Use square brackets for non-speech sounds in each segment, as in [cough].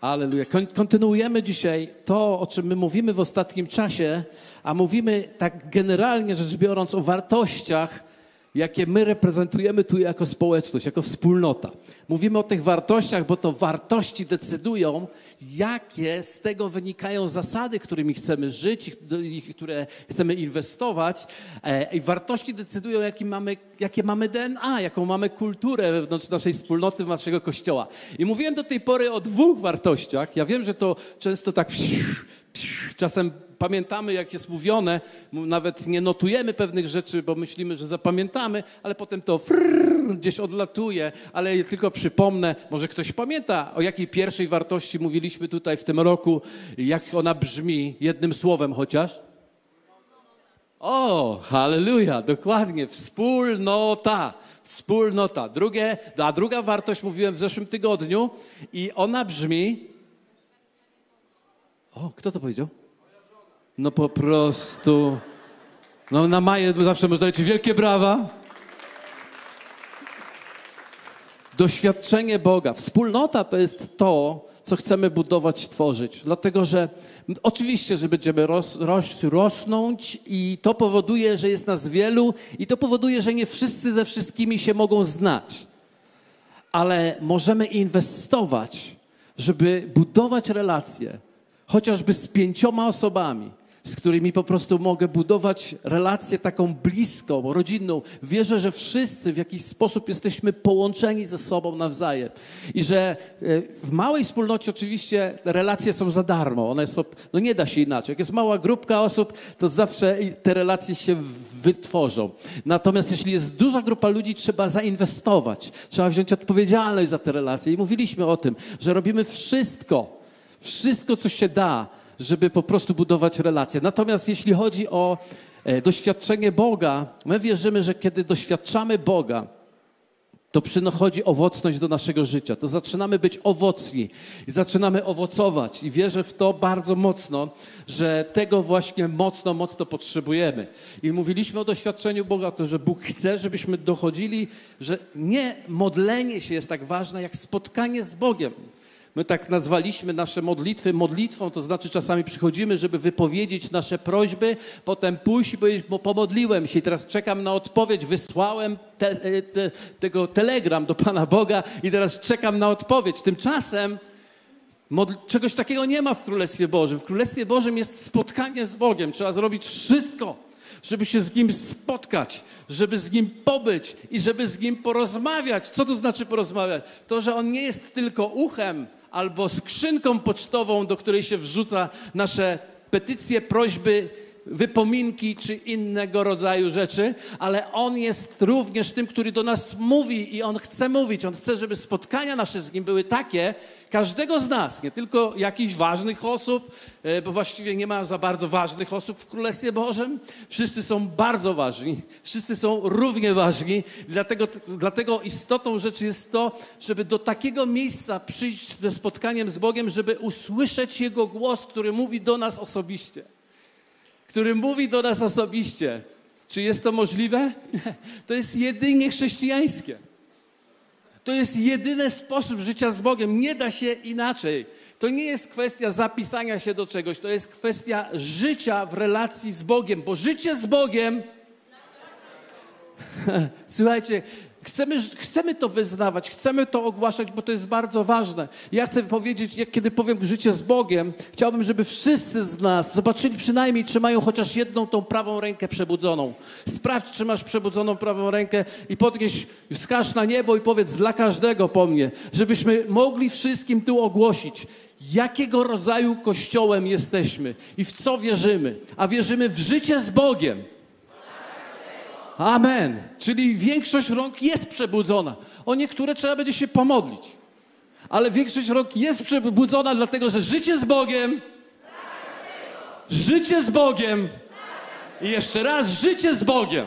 Aleluja. Kon- Kontynuujemy dzisiaj to, o czym my mówimy w ostatnim czasie, a mówimy tak generalnie rzecz biorąc o wartościach, jakie my reprezentujemy tu jako społeczność, jako wspólnota. Mówimy o tych wartościach, bo to wartości decydują, jakie z tego wynikają zasady, którymi chcemy żyć, które chcemy inwestować. E, I wartości decydują, mamy, jakie mamy DNA, jaką mamy kulturę wewnątrz naszej wspólnoty, naszego kościoła. I mówiłem do tej pory o dwóch wartościach. Ja wiem, że to często tak czasem pamiętamy, jak jest mówione, nawet nie notujemy pewnych rzeczy, bo myślimy, że zapamiętamy, ale potem to frrr, gdzieś odlatuje, ale tylko przypomnę, może ktoś pamięta, o jakiej pierwszej wartości mówiliśmy tutaj w tym roku, jak ona brzmi, jednym słowem chociaż? O, halleluja, dokładnie, wspólnota, wspólnota. Drugie, a druga wartość mówiłem w zeszłym tygodniu i ona brzmi, o, kto to powiedział? No po prostu. No na Maję zawsze można dać wielkie brawa. Doświadczenie Boga. Wspólnota to jest to, co chcemy budować, tworzyć. Dlatego, że oczywiście, że będziemy ros, ros, rosnąć i to powoduje, że jest nas wielu i to powoduje, że nie wszyscy ze wszystkimi się mogą znać. Ale możemy inwestować, żeby budować relacje, chociażby z pięcioma osobami, z którymi po prostu mogę budować relację taką bliską, rodzinną. Wierzę, że wszyscy w jakiś sposób jesteśmy połączeni ze sobą nawzajem. I że e, w małej wspólnocie oczywiście relacje są za darmo. One są, no nie da się inaczej. Jak jest mała grupka osób, to zawsze te relacje się wytworzą. Natomiast jeśli jest duża grupa ludzi, trzeba zainwestować. Trzeba wziąć odpowiedzialność za te relacje. I mówiliśmy o tym, że robimy wszystko, wszystko, co się da, żeby po prostu budować relacje. Natomiast jeśli chodzi o e, doświadczenie Boga, my wierzymy, że kiedy doświadczamy Boga, to przychodzi owocność do naszego życia. To zaczynamy być owocni i zaczynamy owocować. I wierzę w to bardzo mocno, że tego właśnie mocno, mocno potrzebujemy. I mówiliśmy o doświadczeniu Boga, to, że Bóg chce, żebyśmy dochodzili, że nie modlenie się jest tak ważne, jak spotkanie z Bogiem. My tak nazwaliśmy nasze modlitwy modlitwą, to znaczy czasami przychodzimy, żeby wypowiedzieć nasze prośby, potem pójść i powiedzieć, bo pomodliłem się i teraz czekam na odpowiedź, wysłałem te, te, tego telegram do Pana Boga i teraz czekam na odpowiedź. Tymczasem czegoś takiego nie ma w Królestwie Bożym. W Królestwie Bożym jest spotkanie z Bogiem. Trzeba zrobić wszystko, żeby się z Nim spotkać, żeby z Nim pobyć i żeby z Nim porozmawiać. Co to znaczy porozmawiać? To, że On nie jest tylko uchem albo skrzynką pocztową, do której się wrzuca nasze petycje, prośby, wypominki czy innego rodzaju rzeczy, ale On jest również tym, który do nas mówi i On chce mówić. On chce, żeby spotkania nasze z Nim były takie, każdego z nas, nie tylko jakichś ważnych osób, e, bo właściwie nie ma za bardzo ważnych osób w Królestwie Bożym. Wszyscy są bardzo ważni, wszyscy są równie ważni. Dlatego, dlatego istotą rzeczy jest to, żeby do takiego miejsca przyjść ze spotkaniem z Bogiem, żeby usłyszeć Jego głos, który mówi do nas osobiście. Który mówi do nas osobiście. Czy jest to możliwe? [laughs] To jest jedynie chrześcijańskie. To jest jedyny sposób życia z Bogiem. Nie da się inaczej. To nie jest kwestia zapisania się do czegoś, to jest kwestia życia w relacji z Bogiem, bo życie z Bogiem. [laughs] Słuchajcie, chcemy, chcemy to wyznawać, chcemy to ogłaszać, bo to jest bardzo ważne. Ja chcę powiedzieć, jak kiedy powiem życie z Bogiem, chciałbym, żeby wszyscy z nas zobaczyli przynajmniej, czy mają chociaż jedną tą prawą rękę przebudzoną. Sprawdź, czy masz przebudzoną prawą rękę i podnieś, wskaż na niebo i powiedz dla każdego po mnie, żebyśmy mogli wszystkim tu ogłosić, jakiego rodzaju kościołem jesteśmy i w co wierzymy. A wierzymy w życie z Bogiem. Amen. Czyli większość rąk jest przebudzona. O niektóre trzeba będzie się pomodlić. Ale większość rąk jest przebudzona, dlatego że życie z Bogiem. Życie z Bogiem. I jeszcze raz, życie z Bogiem.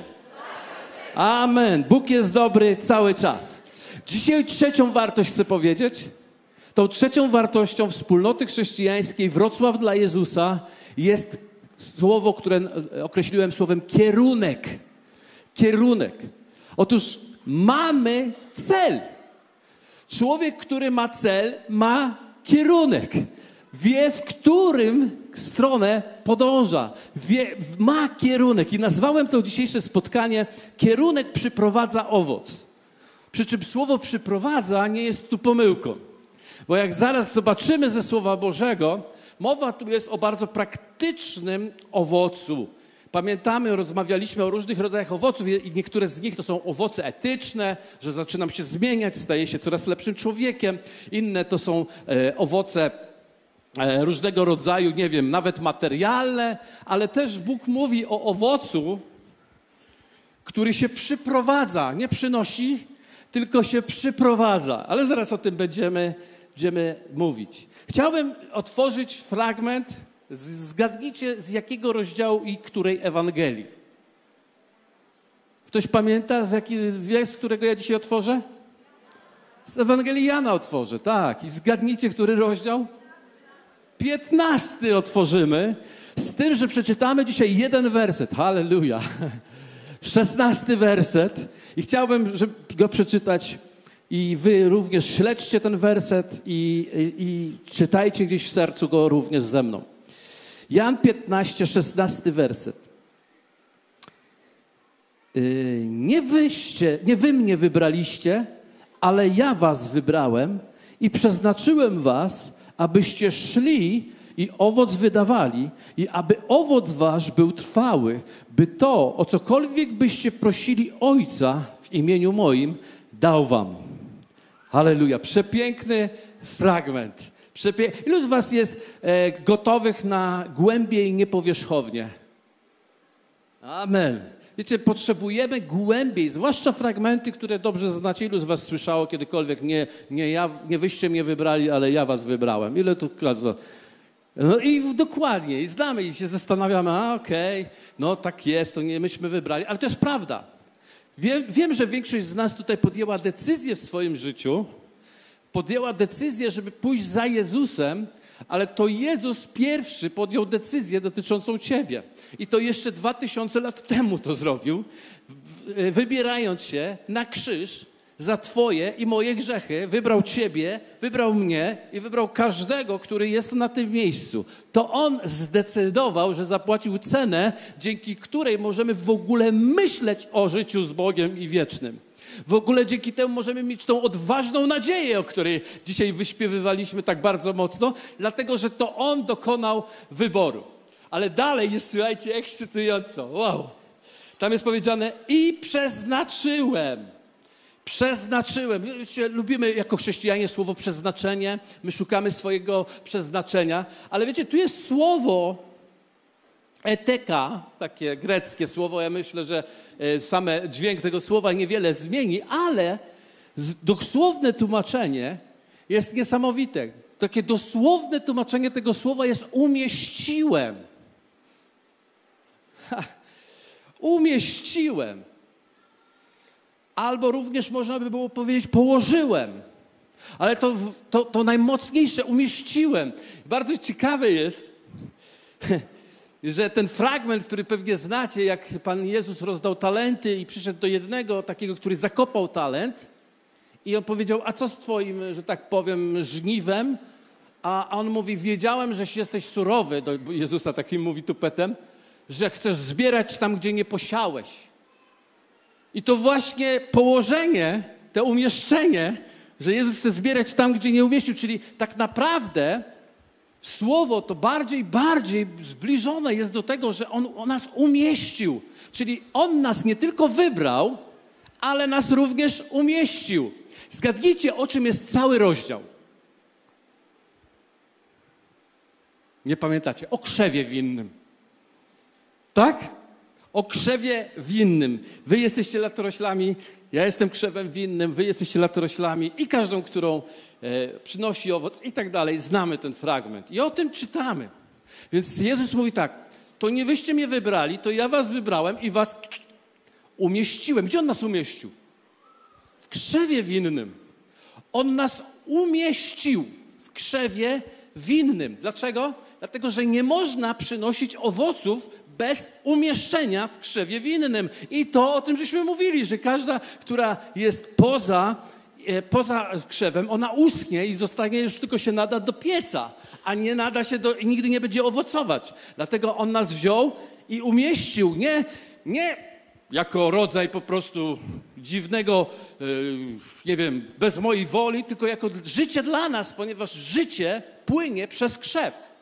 Amen. Bóg jest dobry cały czas. Dzisiaj trzecią wartość chcę powiedzieć. Tą trzecią wartością wspólnoty chrześcijańskiej Wrocław dla Jezusa jest słowo, które określiłem słowem kierunek. Kierunek. Otóż mamy cel. Człowiek, który ma cel, ma kierunek. Wie, w którym stronę podąża. Wie, ma kierunek. I nazwałem to dzisiejsze spotkanie kierunek przyprowadza owoc. Przy czym słowo przyprowadza nie jest tu pomyłką. Bo jak zaraz zobaczymy ze Słowa Bożego, mowa tu jest o bardzo praktycznym owocu. Pamiętamy, rozmawialiśmy o różnych rodzajach owoców i niektóre z nich to są owoce etyczne, że zaczynam się zmieniać, staję się coraz lepszym człowiekiem. Inne to są e, owoce e, różnego rodzaju, nie wiem, nawet materialne, ale też Bóg mówi o owocu, który się przyprowadza, nie przynosi, tylko się przyprowadza. Ale zaraz o tym będziemy, będziemy mówić. Chciałbym otworzyć fragment Zgadnijcie, z jakiego rozdziału i której Ewangelii. Ktoś pamięta, z, jaki, z którego ja dzisiaj otworzę? Z Ewangelii Jana otworzę, tak. I zgadnijcie, który rozdział? Piętnasty otworzymy, z tym, że przeczytamy dzisiaj jeden werset. Halleluja. [laughs] Szesnasty werset. I chciałbym żeby go przeczytać i wy również śledźcie ten werset i, i, i czytajcie gdzieś w sercu go również ze mną. Jan 15, 16 werset. Y, nie wyście, nie wy mnie wybraliście, ale ja was wybrałem i przeznaczyłem was, abyście szli i owoc wydawali, i aby owoc wasz był trwały, by to, o cokolwiek byście prosili Ojca w imieniu moim, dał wam. Halleluja. Przepiękny fragment. Przepie... Ilu z Was jest e, gotowych na głębiej, nie powierzchownie? Amen. Wiecie, potrzebujemy głębiej, zwłaszcza fragmenty, które dobrze znacie. Ilu z Was słyszało kiedykolwiek, nie, nie, ja, nie wyście mnie wybrali, ale ja Was wybrałem. Ile tu no i dokładnie, i znamy i się zastanawiamy, a okej, okay, no tak jest, to nie myśmy wybrali, ale to jest prawda. Wiem, wiem, że większość z nas tutaj podjęła decyzję w swoim życiu, podjęła decyzję, żeby pójść za Jezusem, ale to Jezus pierwszy podjął decyzję dotyczącą ciebie. I to jeszcze dwa tysiące lat temu to zrobił, wybierając się na krzyż za Twoje i moje grzechy. Wybrał Ciebie, wybrał mnie i wybrał każdego, który jest na tym miejscu. To On zdecydował, że zapłacił cenę, dzięki której możemy w ogóle myśleć o życiu z Bogiem i wiecznym. W ogóle dzięki temu możemy mieć tą odważną nadzieję, o której dzisiaj wyśpiewywaliśmy tak bardzo mocno, dlatego że to On dokonał wyboru. Ale dalej jest, słuchajcie, ekscytująco. Wow. Tam jest powiedziane i przeznaczyłem. Przeznaczyłem. Wiecie, lubimy jako chrześcijanie słowo przeznaczenie. My szukamy swojego przeznaczenia. Ale wiecie, tu jest słowo eteka, takie greckie słowo. Ja myślę, że E, same dźwięk tego słowa niewiele zmieni, ale dosłowne tłumaczenie jest niesamowite. Takie dosłowne tłumaczenie tego słowa jest umieściłem. Ha, umieściłem. Albo również można by było powiedzieć położyłem. Ale to, to, to najmocniejsze umieściłem. Bardzo ciekawe jest, [laughs] że ten fragment, który pewnie znacie, jak Pan Jezus rozdał talenty i przyszedł do jednego takiego, który zakopał talent i on powiedział, a co z twoim, że tak powiem, żniwem? A on mówi, wiedziałem, że jesteś surowy, do Jezusa takim mówi tupetem, że chcesz zbierać tam, gdzie nie posiałeś. I to właśnie położenie, to umieszczenie, że Jezus chce zbierać tam, gdzie nie umieścił, czyli tak naprawdę Słowo to bardziej, bardziej zbliżone jest do tego, że On, nas umieścił. Czyli On nas nie tylko wybrał, ale nas również umieścił. Zgadnijcie, o czym jest cały rozdział. Nie pamiętacie? O krzewie winnym. Tak? O krzewie winnym. Wy jesteście latoroślami, ja jestem krzewem winnym, wy jesteście latoroślami i każdą, którą e, przynosi owoc i tak dalej. Znamy ten fragment i o tym czytamy. Więc Jezus mówi tak, to nie wyście mnie wybrali, to ja was wybrałem i was umieściłem. Gdzie On nas umieścił? W krzewie winnym. On nas umieścił w krzewie winnym. Dlaczego? Dlatego, że nie można przynosić owoców bez umieszczenia w krzewie winnym. I to o tym żeśmy mówili, że każda, która jest poza e, poza krzewem, ona uschnie i zostanie już tylko się nada do pieca, a nie nada się do, i nigdy nie będzie owocować. Dlatego on nas wziął i umieścił, nie, nie jako rodzaj po prostu dziwnego, e, nie wiem, bez mojej woli, tylko jako życie dla nas, ponieważ życie płynie przez krzew.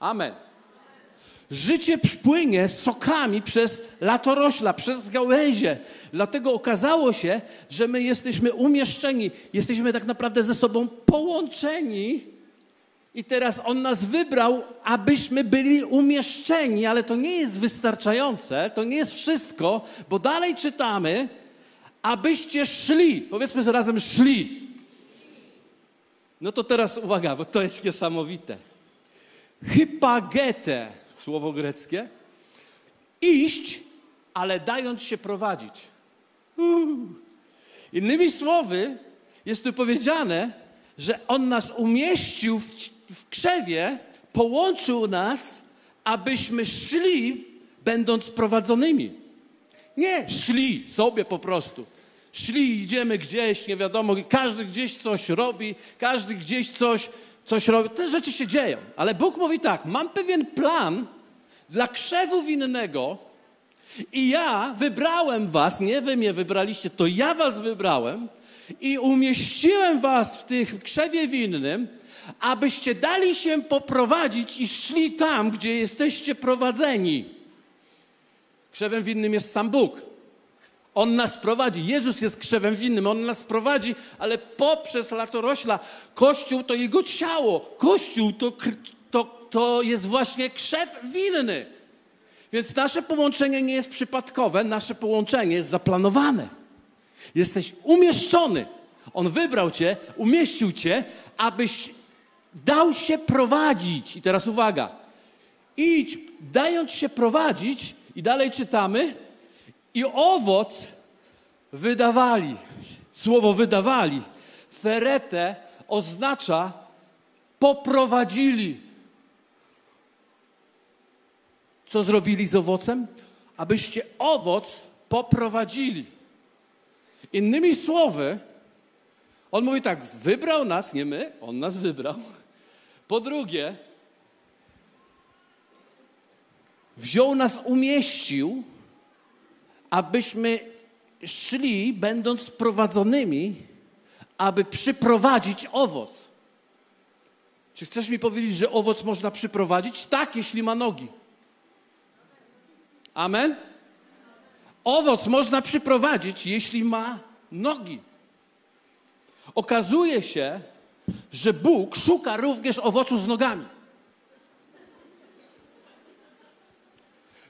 Amen. Życie płynie sokami przez latorośla, przez gałęzie. Dlatego okazało się, że my jesteśmy umieszczeni, jesteśmy tak naprawdę ze sobą połączeni. I teraz On nas wybrał, abyśmy byli umieszczeni, ale to nie jest wystarczające, to nie jest wszystko, bo dalej czytamy, abyście szli. Powiedzmy zarazem szli. No to teraz uwaga, bo to jest niesamowite. Hypagete słowo greckie. Iść, ale dając się prowadzić. Innymi słowy, jest tu powiedziane, że On nas umieścił w, w krzewie, połączył nas, abyśmy szli, będąc prowadzonymi. Nie szli sobie po prostu. Szli, idziemy gdzieś, nie wiadomo, każdy gdzieś coś robi, każdy gdzieś coś, coś robi. Te rzeczy się dzieją. Ale Bóg mówi tak: mam pewien plan, dla krzewu winnego i ja wybrałem was, nie wy mnie wybraliście, to ja was wybrałem i umieściłem was w tych krzewie winnym, abyście dali się poprowadzić i szli tam, gdzie jesteście prowadzeni. Krzewem winnym jest sam Bóg. On nas prowadzi. Jezus jest krzewem winnym, On nas prowadzi, ale poprzez latorośla. Kościół to Jego ciało. Kościół to, to jest właśnie krzew winny. Więc nasze połączenie nie jest przypadkowe, nasze połączenie jest zaplanowane. Jesteś umieszczony. On wybrał cię, umieścił cię, abyś dał się prowadzić. I teraz uwaga. Idź, dając się prowadzić, i dalej czytamy, i owoc wydawali. Słowo wydawali. Ferete oznacza poprowadzili. Co zrobili z owocem? Abyście owoc poprowadzili. Innymi słowy, on mówi tak, wybrał nas, nie my, on nas wybrał. Po drugie, wziął nas, umieścił, abyśmy szli, będąc prowadzonymi, aby przyprowadzić owoc. Czy chcesz mi powiedzieć, że owoc można przyprowadzić? Tak, jeśli ma nogi. Amen? Owoc można przyprowadzić, jeśli ma nogi. Okazuje się, że Bóg szuka również owocu z nogami.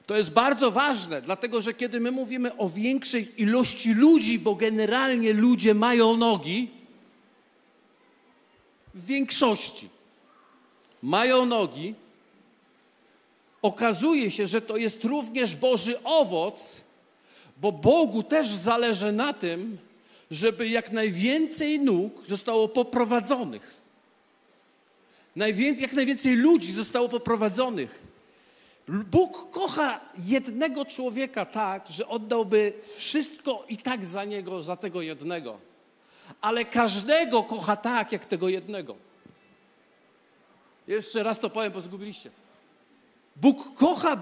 To jest bardzo ważne, dlatego że kiedy my mówimy o większej ilości ludzi, bo generalnie ludzie mają nogi, w większości mają nogi, okazuje się, że to jest również Boży owoc, bo Bogu też zależy na tym, żeby jak najwięcej nóg zostało poprowadzonych. jak najwięcej ludzi zostało poprowadzonych. Bóg kocha jednego człowieka tak, że oddałby wszystko i tak za niego, za tego jednego. Ale każdego kocha tak, jak tego jednego. Jeszcze raz to powiem, bo zgubiliście. Bóg kocha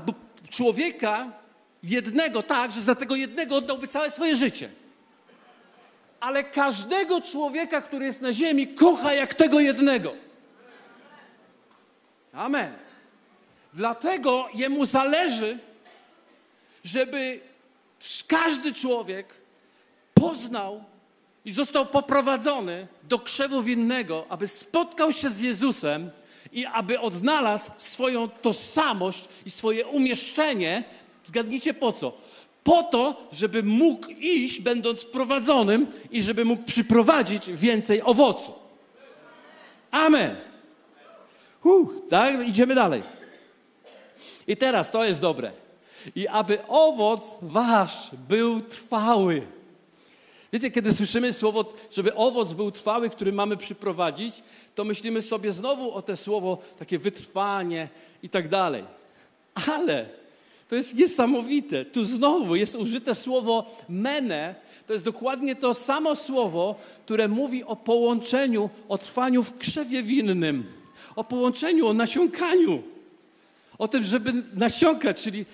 człowieka jednego tak, że za tego jednego oddałby całe swoje życie. Ale każdego człowieka, który jest na ziemi, kocha jak tego jednego. Amen. Dlatego jemu zależy, żeby każdy człowiek poznał i został poprowadzony do krzewu winnego, aby spotkał się z Jezusem i aby odnalazł swoją tożsamość i swoje umieszczenie, zgadnijcie po co? Po to, żeby mógł iść, będąc prowadzonym i żeby mógł przyprowadzić więcej owocu. Amen. Uh, tak, idziemy dalej. I teraz to jest dobre. I aby owoc wasz był trwały. Wiecie, kiedy słyszymy słowo, żeby owoc był trwały, który mamy przyprowadzić, to myślimy sobie znowu o te słowo takie wytrwanie i tak dalej. Ale To jest niesamowite. Tu znowu jest użyte słowo mene. To jest dokładnie to samo słowo, które mówi o połączeniu, o trwaniu w krzewie winnym, o połączeniu, o nasiąkaniu, o tym, żeby nasiąkać, czyli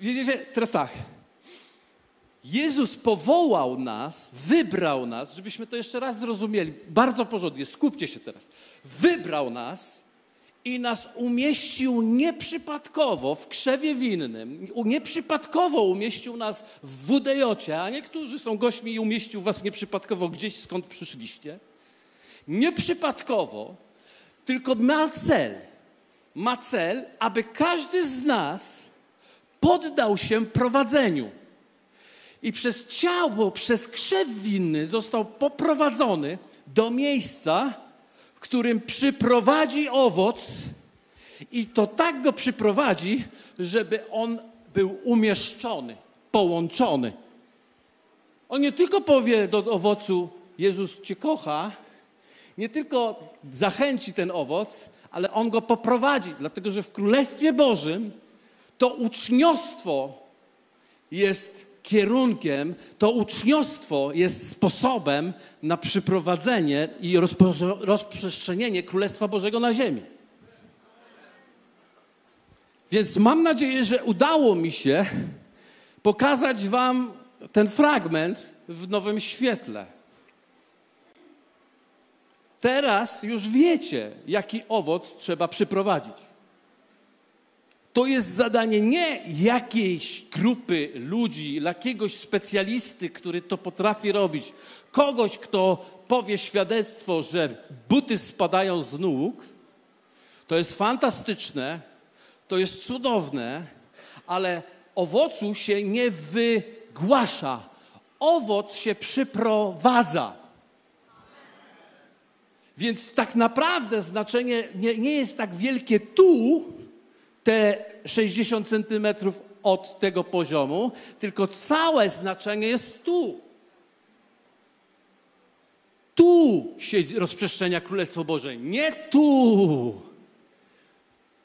wiecie, teraz tak. Jezus powołał nas, wybrał nas, żebyśmy to jeszcze raz zrozumieli, bardzo porządnie, skupcie się teraz. Wybrał nas i nas umieścił nieprzypadkowo w krzewie winnym, nieprzypadkowo umieścił nas w Wudejocie, a niektórzy są gośćmi i umieścił was nieprzypadkowo gdzieś, skąd przyszliście. Nieprzypadkowo, tylko ma cel, ma cel, aby każdy z nas poddał się prowadzeniu. I przez ciało, przez krzew winny został poprowadzony do miejsca, w którym przyprowadzi owoc i to tak go przyprowadzi, żeby on był umieszczony, połączony. On nie tylko powie do owocu, Jezus Cię kocha, nie tylko zachęci ten owoc, ale on go poprowadzi, dlatego że w Królestwie Bożym to uczniostwo jest kierunkiem, to uczniostwo jest sposobem na przyprowadzenie i rozprzestrzenienie Królestwa Bożego na ziemi. Więc mam nadzieję, że udało mi się pokazać Wam ten fragment w nowym świetle. Teraz już wiecie, jaki owoc trzeba przyprowadzić. To jest zadanie nie jakiejś grupy ludzi, jakiegoś specjalisty, który to potrafi robić, kogoś, kto powie świadectwo, że buty spadają z nóg. To jest fantastyczne, to jest cudowne, ale owocu się nie wygłasza. Owoc się przyprowadza. Więc tak naprawdę znaczenie nie, nie jest tak wielkie tu, te 60 centymetrów od tego poziomu, tylko całe znaczenie jest tu. Tu się rozprzestrzenia Królestwo Boże, nie tu.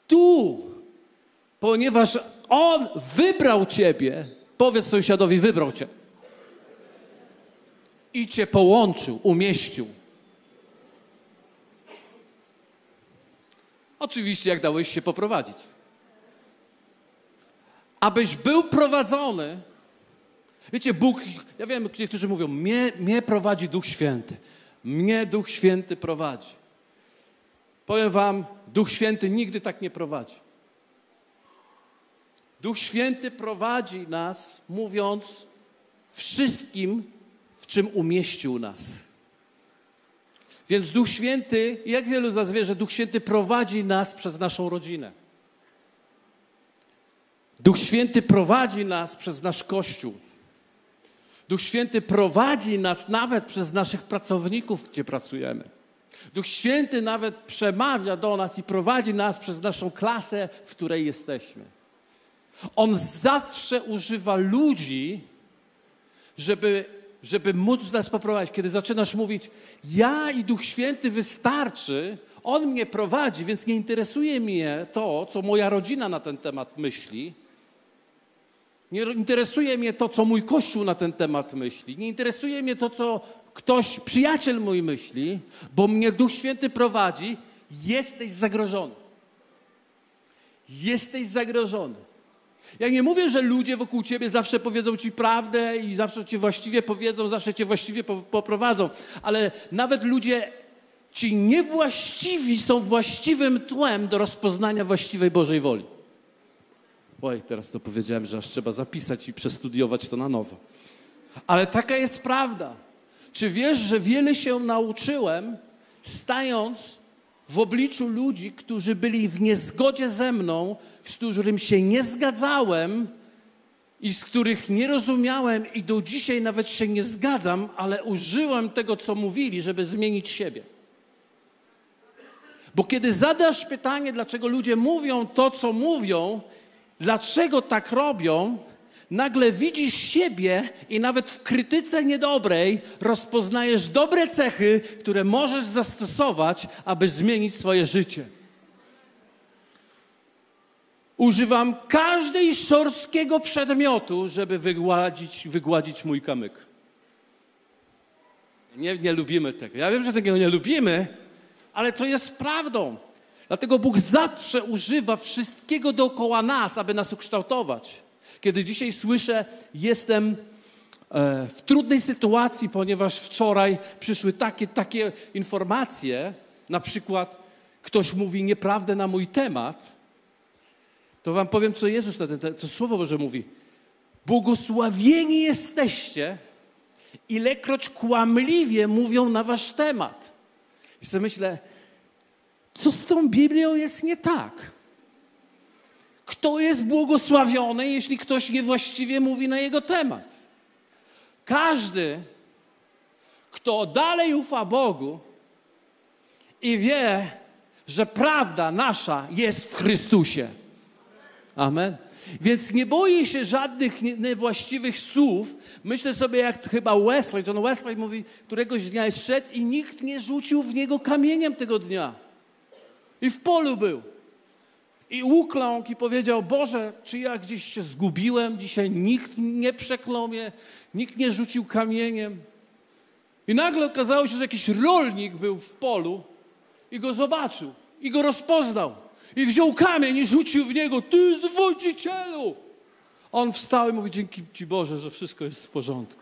Tu. Ponieważ On wybrał Ciebie, powiedz sąsiadowi, wybrał Cię. I Cię połączył, umieścił. Oczywiście, jak dałeś się poprowadzić abyś był prowadzony. Wiecie, Bóg, ja wiem, niektórzy mówią, mnie, mnie prowadzi Duch Święty. Mnie Duch Święty prowadzi. Powiem Wam, Duch Święty nigdy tak nie prowadzi. Duch Święty prowadzi nas, mówiąc wszystkim, w czym umieścił nas. Więc Duch Święty, jak wielu zazwie, że Duch Święty prowadzi nas przez naszą rodzinę. Duch Święty prowadzi nas przez nasz Kościół. Duch Święty prowadzi nas nawet przez naszych pracowników, gdzie pracujemy. Duch Święty nawet przemawia do nas i prowadzi nas przez naszą klasę, w której jesteśmy. On zawsze używa ludzi, żeby, żeby móc nas poprowadzić. Kiedy zaczynasz mówić, ja i Duch Święty wystarczy, On mnie prowadzi, więc nie interesuje mnie to, co moja rodzina na ten temat myśli, nie interesuje mnie to, co mój Kościół na ten temat myśli. Nie interesuje mnie to, co ktoś, przyjaciel mój myśli, bo mnie Duch Święty prowadzi. Jesteś zagrożony. Jesteś zagrożony. Ja nie mówię, że ludzie wokół ciebie zawsze powiedzą ci prawdę i zawsze cię właściwie powiedzą, zawsze cię właściwie poprowadzą, ale nawet ludzie ci niewłaściwi są właściwym tłem do rozpoznania właściwej Bożej woli. Oj, teraz to powiedziałem, że aż trzeba zapisać i przestudiować to na nowo. Ale taka jest prawda. Czy wiesz, że wiele się nauczyłem, stając w obliczu ludzi, którzy byli w niezgodzie ze mną, z którym się nie zgadzałem i z których nie rozumiałem i do dzisiaj nawet się nie zgadzam, ale użyłem tego, co mówili, żeby zmienić siebie. Bo kiedy zadasz pytanie, dlaczego ludzie mówią to, co mówią, dlaczego tak robią, nagle widzisz siebie i nawet w krytyce niedobrej rozpoznajesz dobre cechy, które możesz zastosować, aby zmienić swoje życie. używam każdej szorstkiego przedmiotu, żeby wygładzić, wygładzić mój kamyk. Nie, nie lubimy tego. Ja wiem, że tego nie lubimy, ale to jest prawdą. Dlatego Bóg zawsze używa wszystkiego dookoła nas, aby nas ukształtować. Kiedy dzisiaj słyszę, jestem e, w trudnej sytuacji, ponieważ wczoraj przyszły takie, takie informacje, na przykład ktoś mówi nieprawdę na mój temat, to wam powiem, co Jezus na ten to Słowo Boże mówi. Błogosławieni jesteście, ilekroć kłamliwie mówią na wasz temat. I sobie myślę, co z tą Biblią jest nie tak? Kto jest błogosławiony, jeśli ktoś niewłaściwie mówi na jego temat? Każdy, kto dalej ufa Bogu i wie, że prawda nasza jest w Chrystusie. Amen. Więc nie boję się żadnych niewłaściwych słów. Myślę sobie, jak chyba Wesley, John Wesley mówi, któregoś dnia szedł i nikt nie rzucił w niego kamieniem tego dnia. I w polu był. I ukląkł i powiedział, Boże, czy ja gdzieś się zgubiłem? Dzisiaj nikt nie przeklął mnie, nikt nie rzucił kamieniem. I nagle okazało się, że jakiś rolnik był w polu i go zobaczył i go rozpoznał. I wziął kamień i rzucił w niego, ty zwodzicielu! On wstał i mówi, dzięki Ci Boże, że wszystko jest w porządku.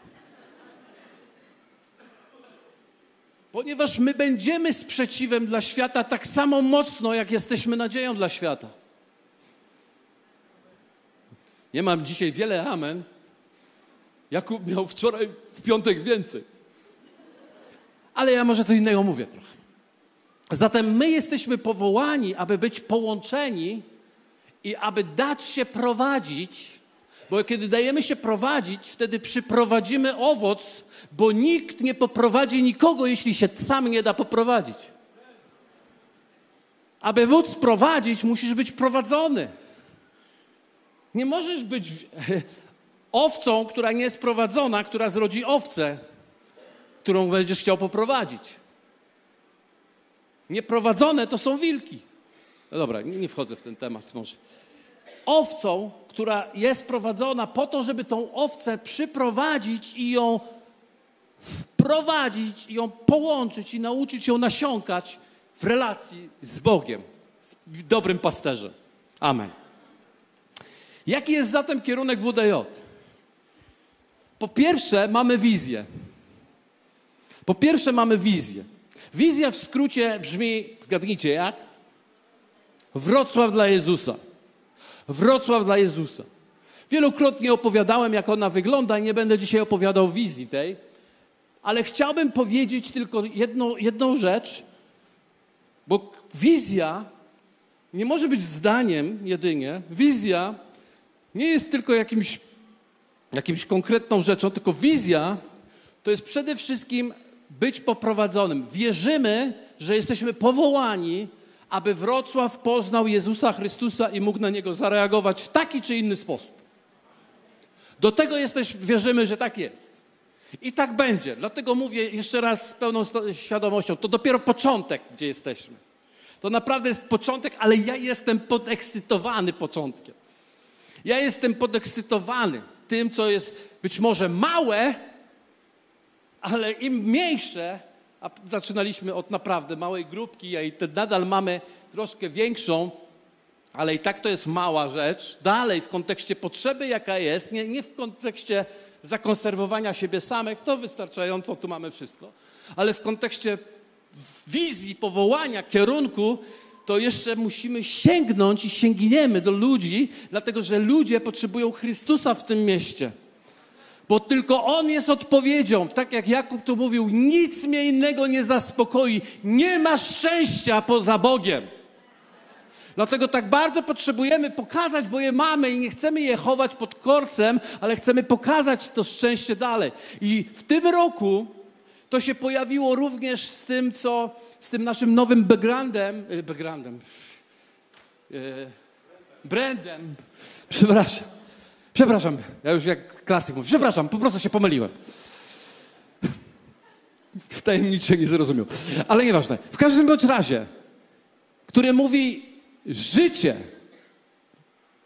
Ponieważ my będziemy sprzeciwem dla świata tak samo mocno, jak jesteśmy nadzieją dla świata. Nie mam dzisiaj wiele amen. Jakub miał wczoraj w piątek więcej. Ale ja może co innego mówię trochę. Zatem my jesteśmy powołani, aby być połączeni i aby dać się prowadzić, bo kiedy dajemy się prowadzić, wtedy przyprowadzimy owoc, bo nikt nie poprowadzi nikogo, jeśli się sam nie da poprowadzić. Aby móc prowadzić, musisz być prowadzony. Nie możesz być [laughs] owcą, która nie jest prowadzona, która zrodzi owcę, którą będziesz chciał poprowadzić. Nieprowadzone to są wilki. No dobra, nie, nie wchodzę w ten temat może. Owcą, która jest prowadzona po to, żeby tą owcę przyprowadzić i ją wprowadzić, i ją połączyć i nauczyć ją nasiąkać w relacji z Bogiem, z dobrym pasterzem. Amen. Jaki jest zatem kierunek WDJ? Po pierwsze, mamy wizję. Po pierwsze, mamy wizję. Wizja w skrócie brzmi, zgadnijcie jak? Wrocław dla Jezusa. Wrocław dla Jezusa. Wielokrotnie opowiadałem, jak ona wygląda, i nie będę dzisiaj opowiadał wizji tej, ale chciałbym powiedzieć tylko jedną, jedną rzecz, bo wizja nie może być zdaniem jedynie. Wizja nie jest tylko jakimś, jakimś konkretną rzeczą, tylko wizja to jest przede wszystkim być poprowadzonym. Wierzymy, że jesteśmy powołani, aby Wrocław poznał Jezusa Chrystusa i mógł na niego zareagować w taki czy inny sposób. Do tego jesteś, wierzymy, że tak jest. I tak będzie. Dlatego mówię jeszcze raz z pełną świadomością, to dopiero początek, gdzie jesteśmy. To naprawdę jest początek, ale ja jestem podekscytowany początkiem. Ja jestem podekscytowany tym, co jest być może małe, ale im mniejsze, a zaczynaliśmy od naprawdę małej grupki, a i nadal mamy troszkę większą, ale i tak to jest mała rzecz. Dalej w kontekście potrzeby, jaka jest, nie, nie w kontekście zakonserwowania siebie samych, to wystarczająco, tu mamy wszystko, ale w kontekście wizji, powołania, kierunku, to jeszcze musimy sięgnąć i sięgniemy do ludzi, dlatego że ludzie potrzebują Chrystusa w tym mieście. Bo tylko On jest odpowiedzią. Tak jak Jakub tu mówił, nic mnie innego nie zaspokoi. Nie ma szczęścia poza Bogiem. Dlatego tak bardzo potrzebujemy pokazać, bo je mamy i nie chcemy je chować pod korcem, ale chcemy pokazać to szczęście dalej. I w tym roku to się pojawiło również z tym, co z tym naszym nowym backgroundem, y, backgroundem, yy, brandem, przepraszam, przepraszam, ja już jak klasyk mówię, przepraszam, po prostu się pomyliłem. [laughs] Wtajemniczy nie zrozumiał. Ale nieważne. W każdym bądź razie, który mówi życie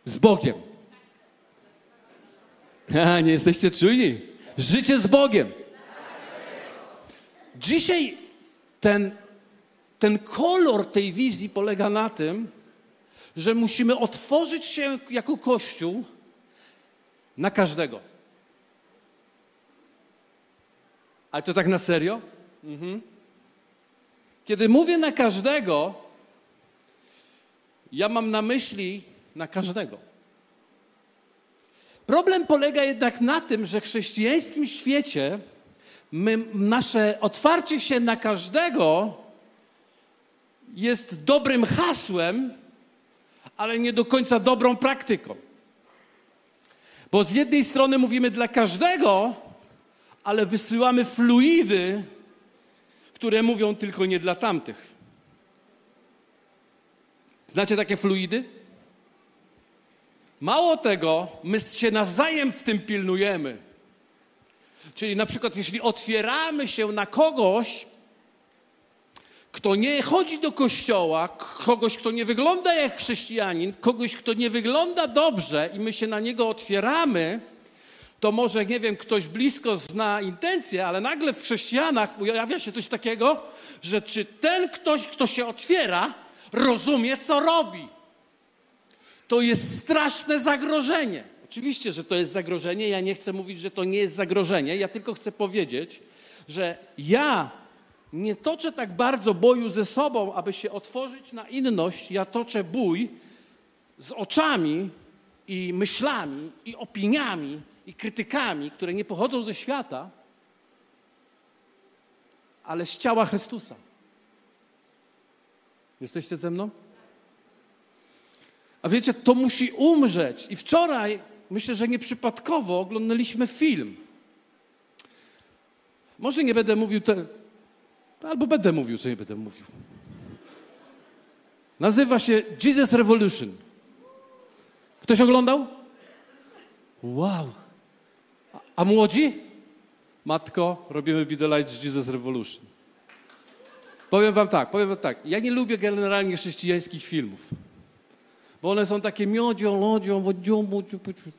Z Bogiem. [laughs] A, nie jesteście czujni. Życie z Bogiem. Dzisiaj ten, ten kolor tej wizji polega na tym, że musimy otworzyć się jako Kościół na każdego. Ale to tak na serio? Mhm. Kiedy mówię na każdego, ja mam na myśli na każdego. Problem polega jednak na tym, że w chrześcijańskim świecie my, nasze otwarcie się na każdego jest dobrym hasłem, ale nie do końca dobrą praktyką. Bo z jednej strony mówimy dla każdego, ale wysyłamy fluidy, które mówią tylko nie dla tamtych. Znacie takie fluidy? Mało tego, my się nawzajem w tym pilnujemy. Czyli na przykład, jeśli otwieramy się na kogoś, kto nie chodzi do kościoła, kogoś, kto nie wygląda jak chrześcijanin, kogoś, kto nie wygląda dobrze i my się na niego otwieramy, to może, nie wiem, ktoś blisko zna intencje, ale nagle w chrześcijanach pojawia się coś takiego, że czy ten ktoś, kto się otwiera, rozumie, co robi. To jest straszne zagrożenie. Oczywiście, że to jest zagrożenie. Ja nie chcę mówić, że to nie jest zagrożenie. Ja tylko chcę powiedzieć, że ja nie toczę tak bardzo boju ze sobą, aby się otworzyć na inność. Ja toczę bój z oczami i myślami i opiniami i krytykami, które nie pochodzą ze świata, ale z ciała Chrystusa. Jesteście ze mną? A wiecie, to musi umrzeć. I wczoraj, myślę, że nieprzypadkowo, oglądaliśmy film. Może nie będę mówił, te... albo będę mówił, co nie będę mówił. Nazywa się Jesus Revolution. Ktoś oglądał? Wow. A młodzi? Matko, robimy Light z Jesus Revolution. Powiem wam tak, powiem wam tak. Ja nie lubię generalnie chrześcijańskich filmów. Bo one są takie miodzią, lodzią, wodzią,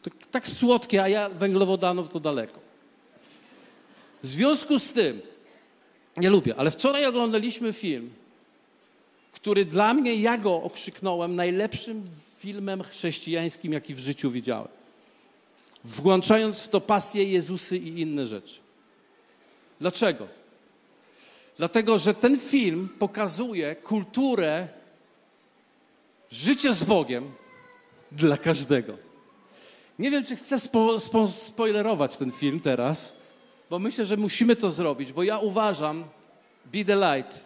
tak, tak słodkie, a ja węglowodanów to daleko. W związku z tym, nie lubię, ale wczoraj oglądaliśmy film, który dla mnie, ja go okrzyknąłem najlepszym filmem chrześcijańskim, jaki w życiu widziałem włączając w to pasję Jezusy i inne rzeczy. Dlaczego? Dlatego, że ten film pokazuje kulturę życia z Bogiem dla każdego. Nie wiem, czy chcę spo, spo, spoilerować ten film teraz, bo myślę, że musimy to zrobić, bo ja uważam, Be the Light,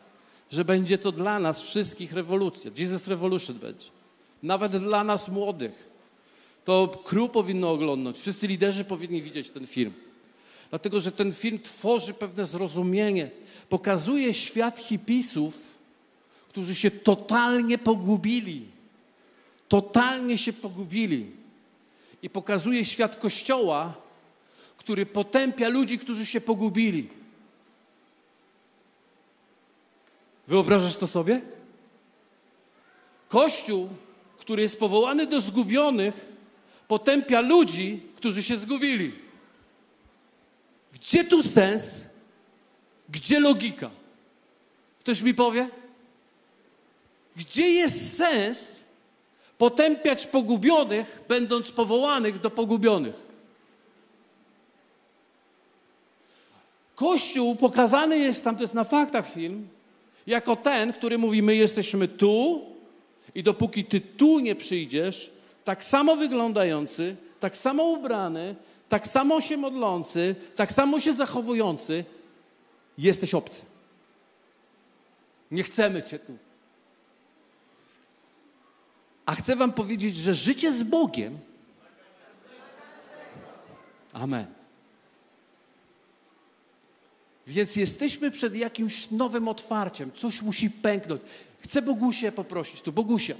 że będzie to dla nas wszystkich rewolucja. Jesus Revolution będzie. Nawet dla nas młodych. To król powinno oglądać, wszyscy liderzy powinni widzieć ten film. Dlatego, że ten film tworzy pewne zrozumienie, pokazuje świat hipisów, którzy się totalnie pogubili. Totalnie się pogubili. I pokazuje świat Kościoła, który potępia ludzi, którzy się pogubili. Wyobrażasz to sobie? Kościół, który jest powołany do zgubionych, potępia ludzi, którzy się zgubili. Gdzie tu sens? Gdzie logika? Ktoś mi powie? Gdzie jest sens potępiać pogubionych, będąc powołanych do pogubionych? Kościół pokazany jest tam, to jest na faktach film, jako ten, który mówi: My jesteśmy tu i dopóki ty tu nie przyjdziesz, tak samo wyglądający, tak samo ubrany, tak samo się modlący, tak samo się zachowujący, jesteś obcy. Nie chcemy Cię tu. A chcę Wam powiedzieć, że życie z Bogiem. Amen. Więc jesteśmy przed jakimś nowym otwarciem. Coś musi pęknąć. Chcę Bogusię poprosić tu. Bogusia.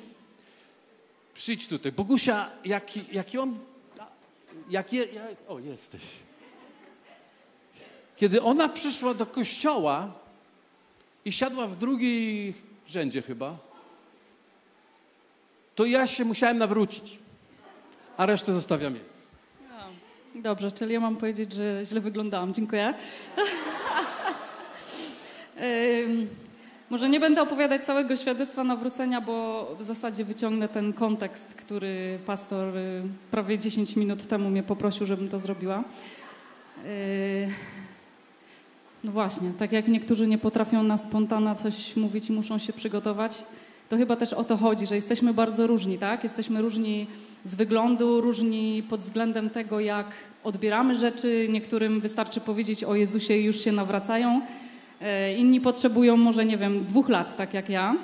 Przyjdź tutaj. Bogusia, jaki, jaki on... Jak je, jak, o, jesteś. Kiedy ona przyszła do kościoła i siadła w drugiej rzędzie chyba, to ja się musiałem nawrócić. a resztę zostawiam jej. Dobrze, czyli ja mam powiedzieć, że źle wyglądałam. Dziękuję. [laughs] Może nie będę opowiadać całego świadectwa nawrócenia, bo w zasadzie wyciągnę ten kontekst, który pastor y, prawie 10 minut temu mnie poprosił, żebym to zrobiła. Y, No właśnie, tak jak niektórzy nie potrafią na spontana coś mówić i muszą się przygotować, to chyba też o to chodzi, że jesteśmy bardzo różni, tak? Jesteśmy różni z wyglądu, różni pod względem tego, jak odbieramy rzeczy. Niektórym wystarczy powiedzieć o Jezusie i już się nawracają. E, Inni potrzebują może, nie wiem, dwóch lat, tak jak ja.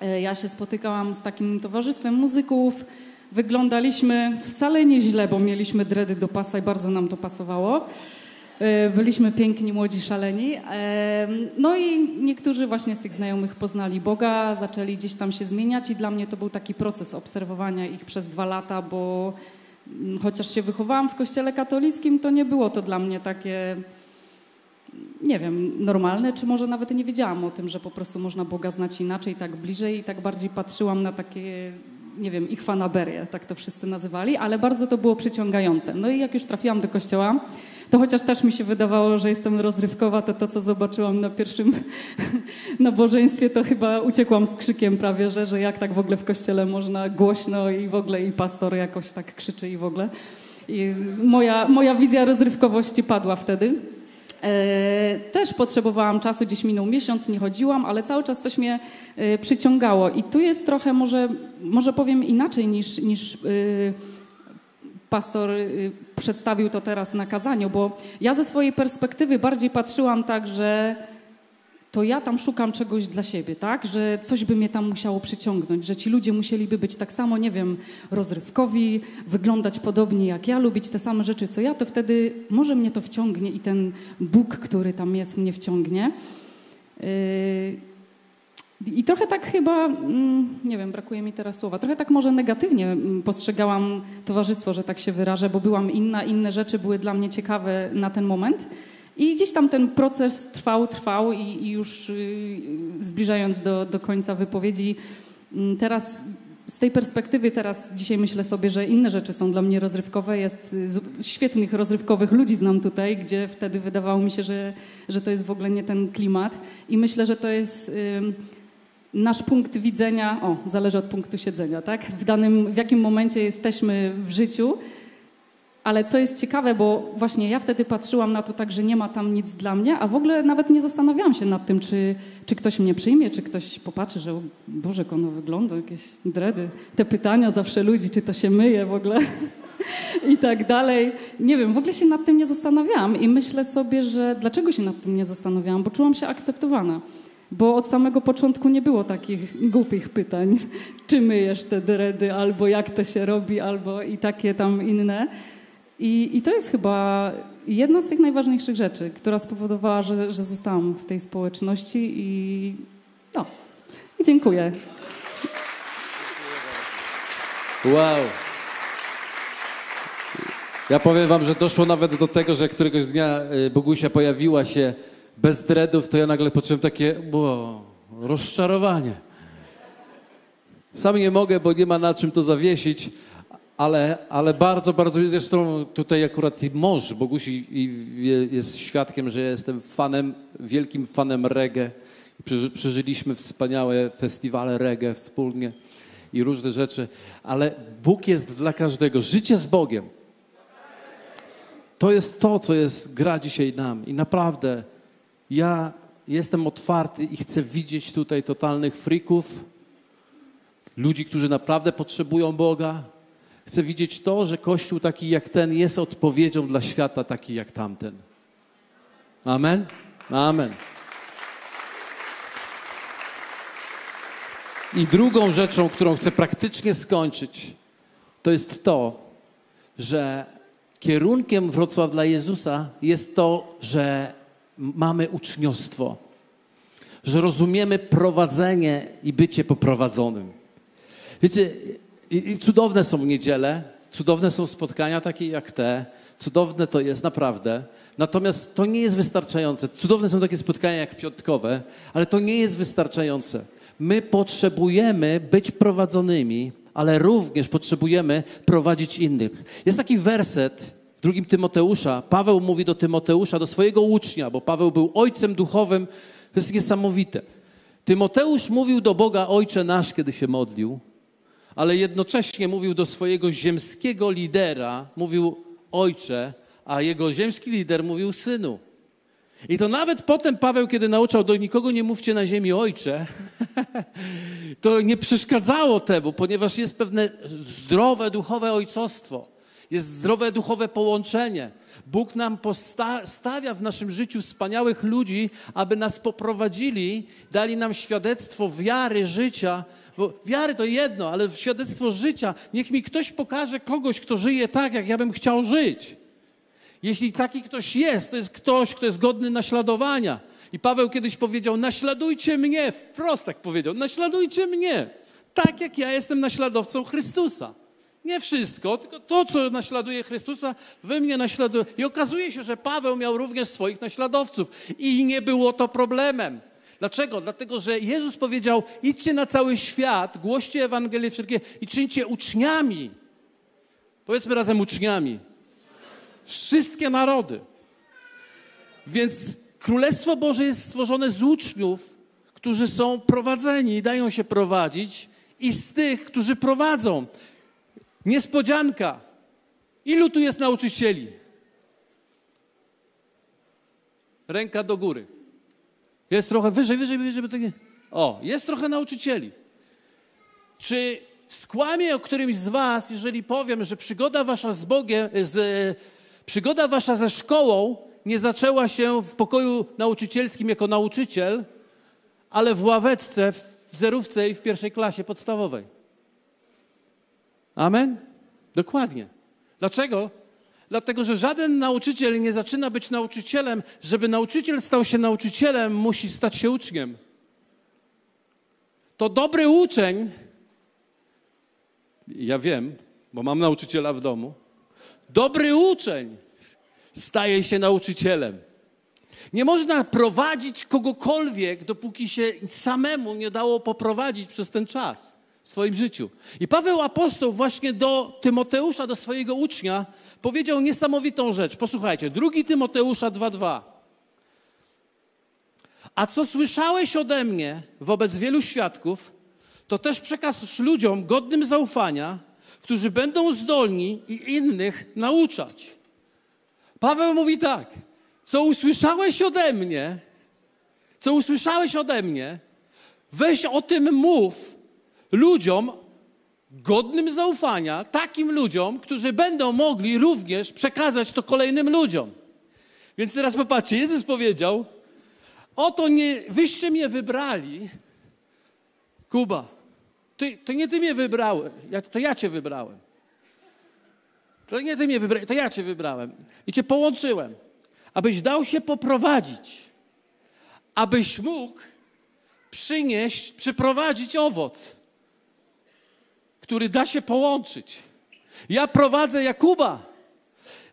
E, Ja się spotykałam z takim towarzystwem muzyków. Wyglądaliśmy wcale nieźle, bo mieliśmy dredy do pasa i bardzo nam to pasowało. E, Byliśmy piękni, młodzi, szaleni. No i niektórzy właśnie z tych znajomych poznali Boga, zaczęli gdzieś tam się zmieniać i dla mnie to był taki proces obserwowania ich przez dwa lata, bo mm, chociaż się wychowałam w kościele katolickim, to nie było to dla mnie takie nie wiem, normalne, czy może nawet nie wiedziałam o tym, że po prostu można Boga znać inaczej, tak bliżej i tak bardziej patrzyłam na takie, nie wiem, ich fanaberie, tak to wszyscy nazywali, ale bardzo to było przyciągające. No i jak już trafiłam do kościoła, to chociaż też mi się wydawało, że jestem rozrywkowa, to to, co zobaczyłam na pierwszym [laughs] nabożeństwie, to chyba uciekłam z krzykiem prawie, że, że jak tak w ogóle w kościele można głośno i w ogóle i pastor jakoś tak krzyczy i w ogóle. I moja, moja wizja rozrywkowości padła wtedy. E, Też potrzebowałam czasu, gdzieś minął miesiąc, nie chodziłam, ale cały czas coś mnie e, przyciągało. I tu jest trochę, może, może powiem inaczej niż, niż e, pastor przedstawił to teraz na kazaniu, bo ja ze swojej perspektywy bardziej patrzyłam tak, że to ja tam szukam czegoś dla siebie, tak? Że coś by mnie tam musiało przyciągnąć, że ci ludzie musieliby być tak samo, nie wiem, rozrywkowi, wyglądać podobnie jak ja, lubić te same rzeczy co ja, to wtedy może mnie to wciągnie i ten Bóg, który tam jest, mnie wciągnie. Yy, I trochę tak chyba, mm, nie wiem, brakuje mi teraz słowa, trochę tak może negatywnie mm, postrzegałam towarzystwo, że tak się wyrażę, bo byłam inna, inne rzeczy były dla mnie ciekawe na ten moment. I gdzieś tam ten proces trwał, trwał i, i już y, zbliżając do, do końca wypowiedzi, mm, teraz z tej perspektywy teraz dzisiaj myślę sobie, że inne rzeczy są dla mnie rozrywkowe. Jest y, świetnych rozrywkowych ludzi znam tutaj, gdzie wtedy wydawało mi się, że, że to jest w ogóle nie ten klimat. I myślę, że to jest ym, nasz punkt widzenia, o, zależy od punktu siedzenia, tak? W danym, w jakim momencie jesteśmy w życiu. Ale co jest ciekawe, bo właśnie ja wtedy patrzyłam na to tak, że nie ma tam nic dla mnie, a w ogóle nawet nie zastanawiałam się nad tym, czy, czy ktoś mnie przyjmie, czy ktoś popatrzy, że o Boże, jak ono wygląda, jakieś dredy. Te pytania zawsze ludzi, czy to się myje w ogóle [laughs] i tak dalej. Nie wiem, w ogóle się nad tym nie zastanawiałam i myślę sobie, że dlaczego się nad tym nie zastanawiałam, bo czułam się akceptowana. Bo od samego początku nie było takich głupich pytań, [laughs] czy myjesz te dredy, albo jak to się robi, albo i takie tam inne. I, I to jest chyba jedna z tych najważniejszych rzeczy, która spowodowała, że, że zostałam w tej społeczności i no, i dziękuję. Wow. Ja powiem wam, że doszło nawet do tego, że któregoś dnia y, Bogusia pojawiła się bez dreadów, to ja nagle poczułem takie wow, rozczarowanie. Sam nie mogę, bo nie ma na czym to zawiesić, ale, ale bardzo, bardzo, zresztą tutaj akurat mąż Bogusi jest świadkiem, że jestem fanem, wielkim fanem reggae. Przeżyliśmy wspaniałe festiwale reggae wspólnie i różne rzeczy, ale Bóg jest dla każdego. Życie z Bogiem. To jest to, co jest gra dzisiaj nam. I naprawdę ja jestem otwarty i chcę widzieć tutaj totalnych frików, ludzi, którzy naprawdę potrzebują Boga. Chcę widzieć to, że Kościół taki jak ten jest odpowiedzią dla świata taki jak tamten. Amen? Amen. I drugą rzeczą, którą chcę praktycznie skończyć, to jest to, że kierunkiem Wrocław dla Jezusa jest to, że mamy uczniostwo, że rozumiemy prowadzenie i bycie poprowadzonym. Wiecie, i, i cudowne są niedziele, cudowne są spotkania takie jak te, cudowne to jest naprawdę. Natomiast to nie jest wystarczające. Cudowne są takie spotkania jak piątkowe, ale to nie jest wystarczające. My potrzebujemy być prowadzonymi ale również potrzebujemy prowadzić innych. Jest taki werset w drugim Tymoteusza. Paweł mówi do Tymoteusza, do swojego ucznia, bo Paweł był ojcem duchowym. To jest niesamowite. Tymoteusz mówił do Boga Ojcze nasz, kiedy się modlił, ale jednocześnie mówił do swojego ziemskiego lidera, mówił Ojcze, a jego ziemski lider mówił Synu. I to nawet potem Paweł, kiedy nauczał do nikogo nie mówcie na ziemi ojcze, [laughs] to nie przeszkadzało temu, ponieważ jest pewne zdrowe duchowe ojcostwo, jest zdrowe duchowe połączenie. Bóg nam stawia w naszym życiu wspaniałych ludzi, aby nas poprowadzili, dali nam świadectwo wiary, życia. Bo wiary to jedno, ale świadectwo życia. Niech mi ktoś pokaże kogoś, kto żyje tak, jak ja bym chciał żyć. Jeśli taki ktoś jest, to jest ktoś, kto jest godny naśladowania. I Paweł kiedyś powiedział: Naśladujcie mnie, wprost tak powiedział: Naśladujcie mnie, tak jak ja jestem naśladowcą Chrystusa. Nie wszystko, tylko to, co naśladuje Chrystusa, wy mnie naśladujecie. I okazuje się, że Paweł miał również swoich naśladowców i nie było to problemem. Dlaczego? Dlatego, że Jezus powiedział: idźcie na cały świat, głoście Ewangelię wszelkie i czyńcie uczniami. Powiedzmy razem uczniami wszystkie narody. Więc Królestwo Boże jest stworzone z uczniów, którzy są prowadzeni i dają się prowadzić, i z tych, którzy prowadzą. Niespodzianka. Ilu tu jest nauczycieli? Ręka do góry. Jest trochę wyżej, wyżej, wyżej, żeby tak nie... O, jest trochę nauczycieli. Czy skłamię o którymś z was, jeżeli powiem, że przygoda wasza z Bogiem, z Przygoda wasza ze szkołą nie zaczęła się w pokoju nauczycielskim jako nauczyciel, ale w ławeczce, w zerówce i w pierwszej klasie podstawowej. Amen? Dokładnie. Dlaczego? Dlatego, że żaden nauczyciel nie zaczyna być nauczycielem. Żeby nauczyciel stał się nauczycielem, musi stać się uczniem. To dobry uczeń, ja wiem, bo mam nauczyciela w domu, Dobry uczeń staje się nauczycielem. Nie można prowadzić kogokolwiek, dopóki się samemu nie dało poprowadzić przez ten czas w swoim życiu. I Paweł Apostoł właśnie do Tymoteusza, do swojego ucznia, powiedział niesamowitą rzecz. Posłuchajcie, drugi Tymoteusza 2:2. A co słyszałeś ode mnie wobec wielu świadków, to też przekaż ludziom godnym zaufania, którzy będą zdolni i innych nauczać. Paweł mówi tak: Co usłyszałeś ode mnie, co usłyszałeś ode mnie, weź o tym mów ludziom godnym zaufania, takim ludziom, którzy będą mogli również przekazać to kolejnym ludziom. Więc teraz popatrzcie, Jezus powiedział: Oto nie, wyście mnie wybrali, Kuba, ty, to nie ty mnie wybrałeś, ja, to ja cię wybrałem. To nie ty mnie wybrałeś, to ja cię wybrałem. I cię połączyłem, abyś dał się poprowadzić, abyś mógł przynieść, przyprowadzić owoc, który da się połączyć. Ja prowadzę Jakuba,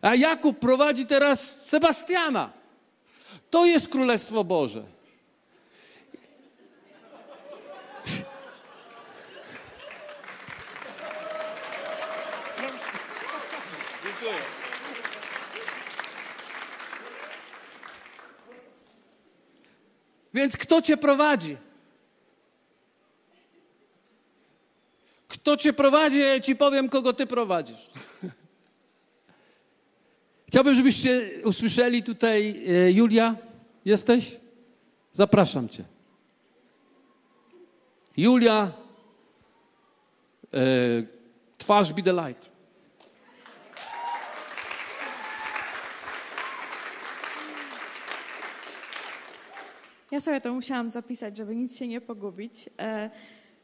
a Jakub prowadzi teraz Sebastiana. To jest Królestwo Boże. Więc kto cię prowadzi? Kto cię prowadzi, ja ci powiem, kogo ty prowadzisz. [laughs] Chciałbym, żebyście usłyszeli tutaj, e, Julia, jesteś? Zapraszam cię. Julia, e, twarz be the light. Ja sobie to musiałam zapisać, żeby nic się nie pogubić. E,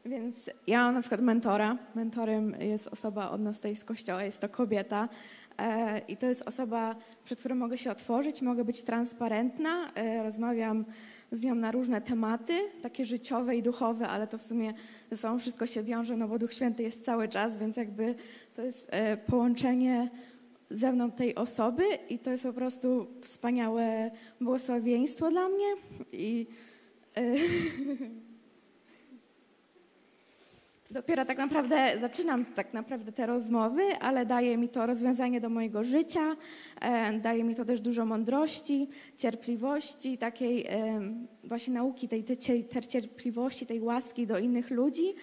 więc ja mam na przykład mentora. Mentorem jest osoba od nas tutaj z kościoła, jest to kobieta. E, I to jest osoba, przed którą mogę się otworzyć, mogę być transparentna. E, rozmawiam z nią na różne tematy, takie życiowe i duchowe, ale to w sumie ze sobą wszystko się wiąże, no bo Duch Święty jest cały czas, więc jakby to jest połączenie ze mną tej osoby i to jest po prostu wspaniałe błogosławieństwo dla mnie. I, e, [laughs] Dopiero tak naprawdę zaczynam tak naprawdę te rozmowy, ale daje mi to rozwiązanie do mojego życia, e, daje mi to też dużo mądrości, cierpliwości, takiej e, właśnie nauki tej, tej, cierpliwości, tej łaski do innych ludzi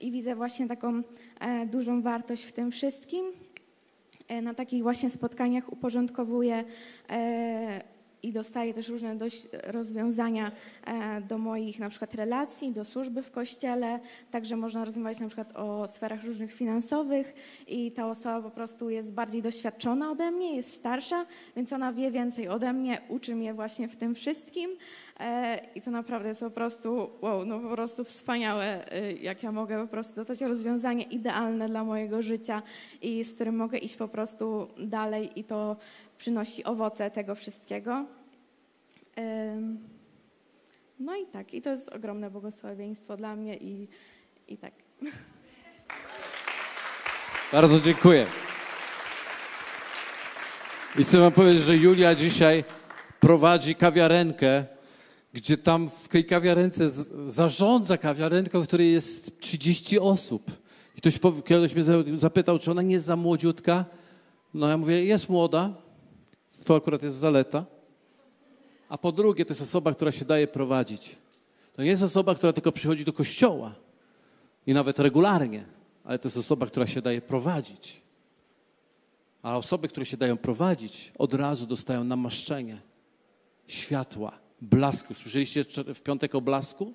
i widzę właśnie taką e, dużą wartość w tym wszystkim. Na takich właśnie spotkaniach uporządkowuję i dostaję też różne dość rozwiązania e, do moich na przykład relacji, do służby w kościele. Także można rozmawiać na przykład o sferach różnych finansowych i ta osoba po prostu jest bardziej doświadczona ode mnie, jest starsza, więc ona wie więcej ode mnie, uczy mnie właśnie w tym wszystkim. E, I to naprawdę jest po prostu, wow, no po prostu wspaniałe, e, jak ja mogę po prostu dostać rozwiązanie idealne dla mojego życia i z którym mogę iść po prostu dalej i to przynosi owoce tego wszystkiego. No i tak, i to jest ogromne błogosławieństwo dla mnie i, i tak. [laughs] Bardzo dziękuję. I chcę wam powiedzieć, że Julia dzisiaj prowadzi kawiarenkę, gdzie tam w tej kawiarence zarządza kawiarenką, w której jest 30 osób. I ktoś kiedyś mnie zapytał, czy ona nie jest za młodziutka. No ja mówię, jest młoda, to akurat jest zaleta. A po drugie, to jest osoba, która się daje prowadzić. To nie jest osoba, która tylko przychodzi do kościoła i nawet regularnie, ale to jest osoba, która się daje prowadzić. A osoby, które się dają prowadzić, od razu dostają namaszczenie, światła, blasku. Słyszeliście w piątek o blasku?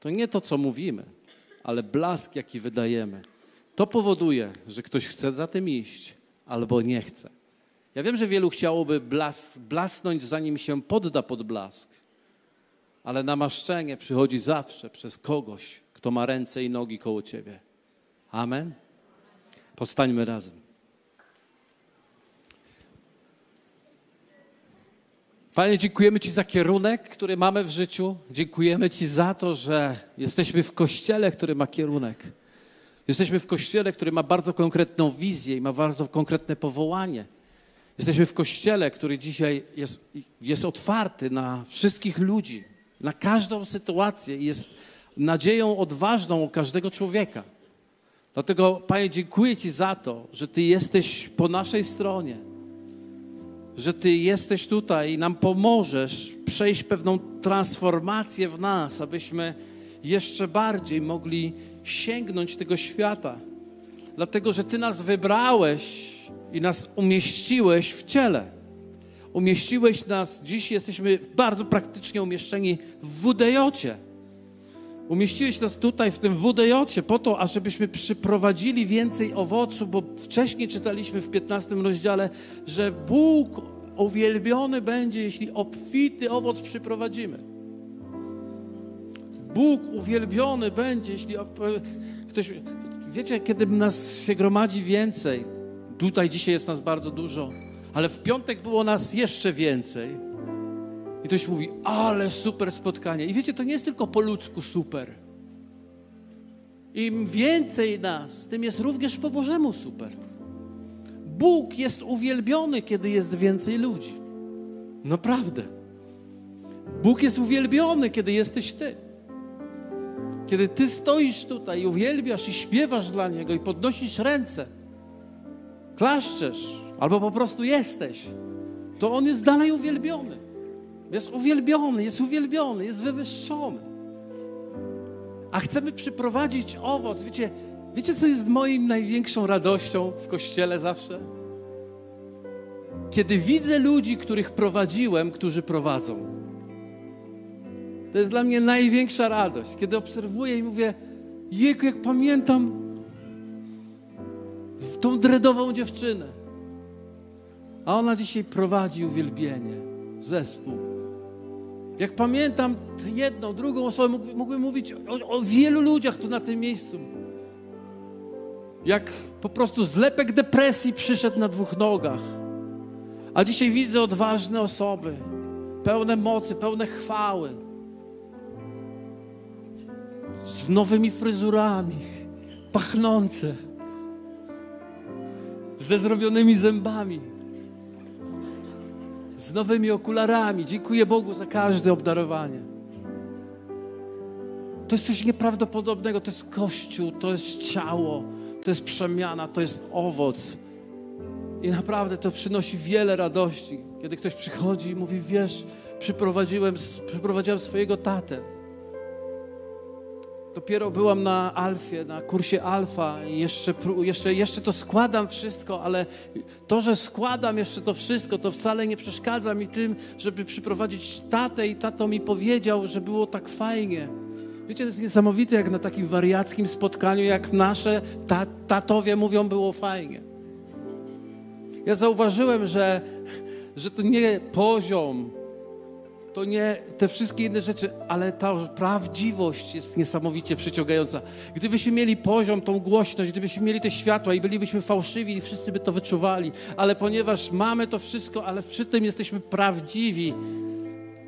To nie to, co mówimy, ale blask, jaki wydajemy. To powoduje, że ktoś chce za tym iść albo nie chce. Ja wiem, że wielu chciałoby blas, blasnąć, zanim się podda pod blask, ale namaszczenie przychodzi zawsze przez kogoś, kto ma ręce i nogi koło ciebie. Amen. Powstańmy razem. Panie, dziękujemy Ci za kierunek, który mamy w życiu. Dziękujemy Ci za to, że jesteśmy w kościele, który ma kierunek. Jesteśmy w kościele, który ma bardzo konkretną wizję i ma bardzo konkretne powołanie. Jesteśmy w kościele, który dzisiaj jest, jest otwarty na wszystkich ludzi, na każdą sytuację i jest nadzieją odważną u każdego człowieka. Dlatego, Panie, dziękuję Ci za to, że Ty jesteś po naszej stronie, że Ty jesteś tutaj i nam pomożesz przejść pewną transformację w nas, abyśmy jeszcze bardziej mogli sięgnąć tego świata. Dlatego, że Ty nas wybrałeś i nas umieściłeś w ciele. Umieściłeś nas, dziś jesteśmy bardzo praktycznie umieszczeni w WDJ-cie. Umieściłeś nas tutaj w tym WDJ po to, ażebyśmy przyprowadzili więcej owocu, bo wcześniej czytaliśmy w 15 rozdziale, że Bóg uwielbiony będzie, jeśli obfity owoc przyprowadzimy. Bóg uwielbiony będzie, jeśli ktoś. Wiecie, kiedy nas się gromadzi więcej, Tutaj dzisiaj jest nas bardzo dużo, ale w piątek było nas jeszcze więcej. I ktoś mówi, ale super spotkanie. I wiecie, to nie jest tylko po ludzku super. Im więcej nas, tym jest również po Bożemu super. Bóg jest uwielbiony, kiedy jest więcej ludzi. Naprawdę. Bóg jest uwielbiony, kiedy jesteś Ty. Kiedy Ty stoisz tutaj i uwielbiasz i śpiewasz dla Niego i podnosisz ręce klaszczesz, albo po prostu jesteś, to On jest dalej uwielbiony. Jest uwielbiony, jest uwielbiony, jest wywyższony. A chcemy przyprowadzić owoc. Wiecie, wiecie, co jest moim największą radością w kościele zawsze? Kiedy widzę ludzi, których prowadziłem, którzy prowadzą. To jest dla mnie największa radość. Kiedy obserwuję i mówię, jejku, jak pamiętam w tą dredową dziewczynę. A ona dzisiaj prowadzi uwielbienie, zespół. Jak pamiętam jedną, drugą osobę, mógłbym mówić o, o wielu ludziach tu na tym miejscu. Jak po prostu zlepek depresji przyszedł na dwóch nogach. A dzisiaj widzę odważne osoby, pełne mocy, pełne chwały, z nowymi fryzurami, pachnące ze zrobionymi zębami, z nowymi okularami. Dziękuję Bogu za każde obdarowanie. To jest coś nieprawdopodobnego. To jest Kościół, to jest ciało, to jest przemiana, to jest owoc. I naprawdę to przynosi wiele radości, kiedy ktoś przychodzi i mówi: Wiesz, przyprowadziłem, przyprowadziłem swojego tatę. Dopiero byłam na Alfie, na kursie Alfa i jeszcze, jeszcze, jeszcze to składam wszystko, ale to, że składam jeszcze to wszystko, to wcale nie przeszkadza mi tym, żeby przyprowadzić tatę i tato mi powiedział, że było tak fajnie. Wiecie, to jest niesamowite, jak na takim wariackim spotkaniu, jak nasze ta, tatowie mówią, było fajnie. Ja zauważyłem, że, że to nie poziom, to nie te wszystkie inne rzeczy, ale ta prawdziwość jest niesamowicie przyciągająca. Gdybyśmy mieli poziom, tą głośność, gdybyśmy mieli te światła i bylibyśmy fałszywi i wszyscy by to wyczuwali, ale ponieważ mamy to wszystko, ale przy tym jesteśmy prawdziwi,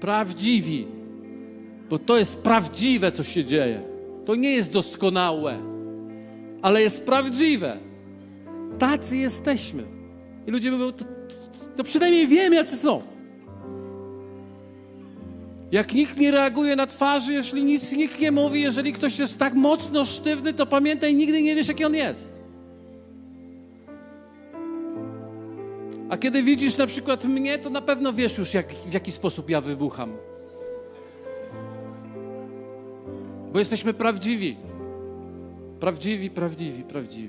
prawdziwi, bo to jest prawdziwe, co się dzieje. To nie jest doskonałe, ale jest prawdziwe. Tacy jesteśmy. I ludzie mówią, to, to przynajmniej wiem, jacy są. Jak nikt nie reaguje na twarzy, jeśli nic nikt nie mówi, jeżeli ktoś jest tak mocno sztywny, to pamiętaj, nigdy nie wiesz, jaki on jest. A kiedy widzisz na przykład mnie, to na pewno wiesz już, jak, w jaki sposób ja wybucham. Bo jesteśmy prawdziwi. Prawdziwi, prawdziwi, prawdziwi.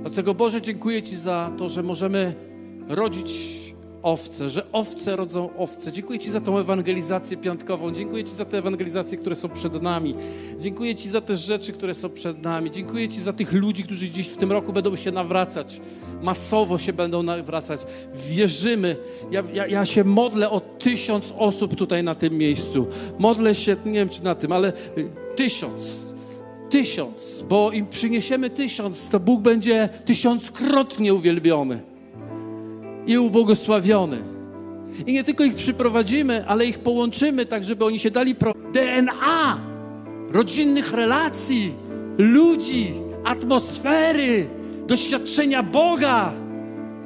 Dlatego Boże, dziękuję Ci za to, że możemy rodzić owce, że owce rodzą owce. Dziękuję Ci za tą ewangelizację piątkową. Dziękuję Ci za te ewangelizacje, które są przed nami. Dziękuję Ci za te rzeczy, które są przed nami. Dziękuję Ci za tych ludzi, którzy dziś w tym roku będą się nawracać. Masowo się będą nawracać. Wierzymy. Ja, ja, ja się modlę o tysiąc osób tutaj na tym miejscu. Modlę się, nie wiem czy na tym, ale y, tysiąc tysiąc, bo im przyniesiemy tysiąc, to Bóg będzie tysiąckrotnie uwielbiony i ubłogosławiony. I nie tylko ich przyprowadzimy, ale ich połączymy tak, żeby oni się dali pro DNA rodzinnych relacji, ludzi, atmosfery, doświadczenia Boga,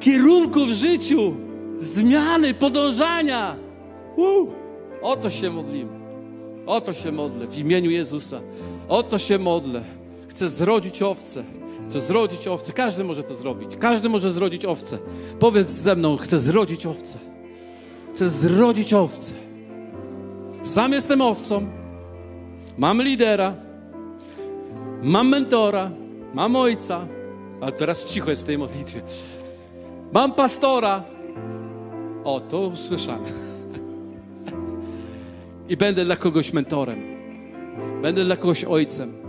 kierunku w życiu, zmiany, podążania. Uh, o to się modlimy. O to się modlę w imieniu Jezusa. O to się modlę. Chcę zrodzić owce. Chcę zrodzić owce. Każdy może to zrobić. Każdy może zrodzić owce. Powiedz ze mną, chcę zrodzić owce. Chcę zrodzić owce. Sam jestem owcą. Mam lidera. Mam mentora. Mam ojca. A teraz cicho jest w tej modlitwie. Mam pastora. O, to usłyszałem. [laughs] I będę dla kogoś mentorem. Będę dla kogoś ojcem.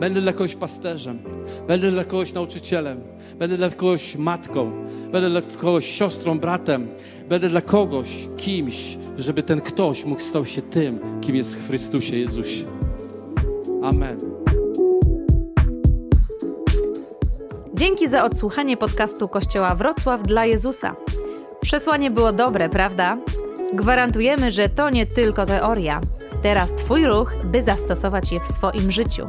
Będę dla kogoś pasterzem, będę dla kogoś nauczycielem, będę dla kogoś matką, będę dla kogoś siostrą, bratem, będę dla kogoś kimś, żeby ten ktoś mógł stać się tym, kim jest w Chrystusie Jezusie. Amen. Dzięki za odsłuchanie podcastu Kościoła Wrocław dla Jezusa. Przesłanie było dobre, prawda? Gwarantujemy, że to nie tylko teoria. Teraz Twój ruch, by zastosować je w swoim życiu.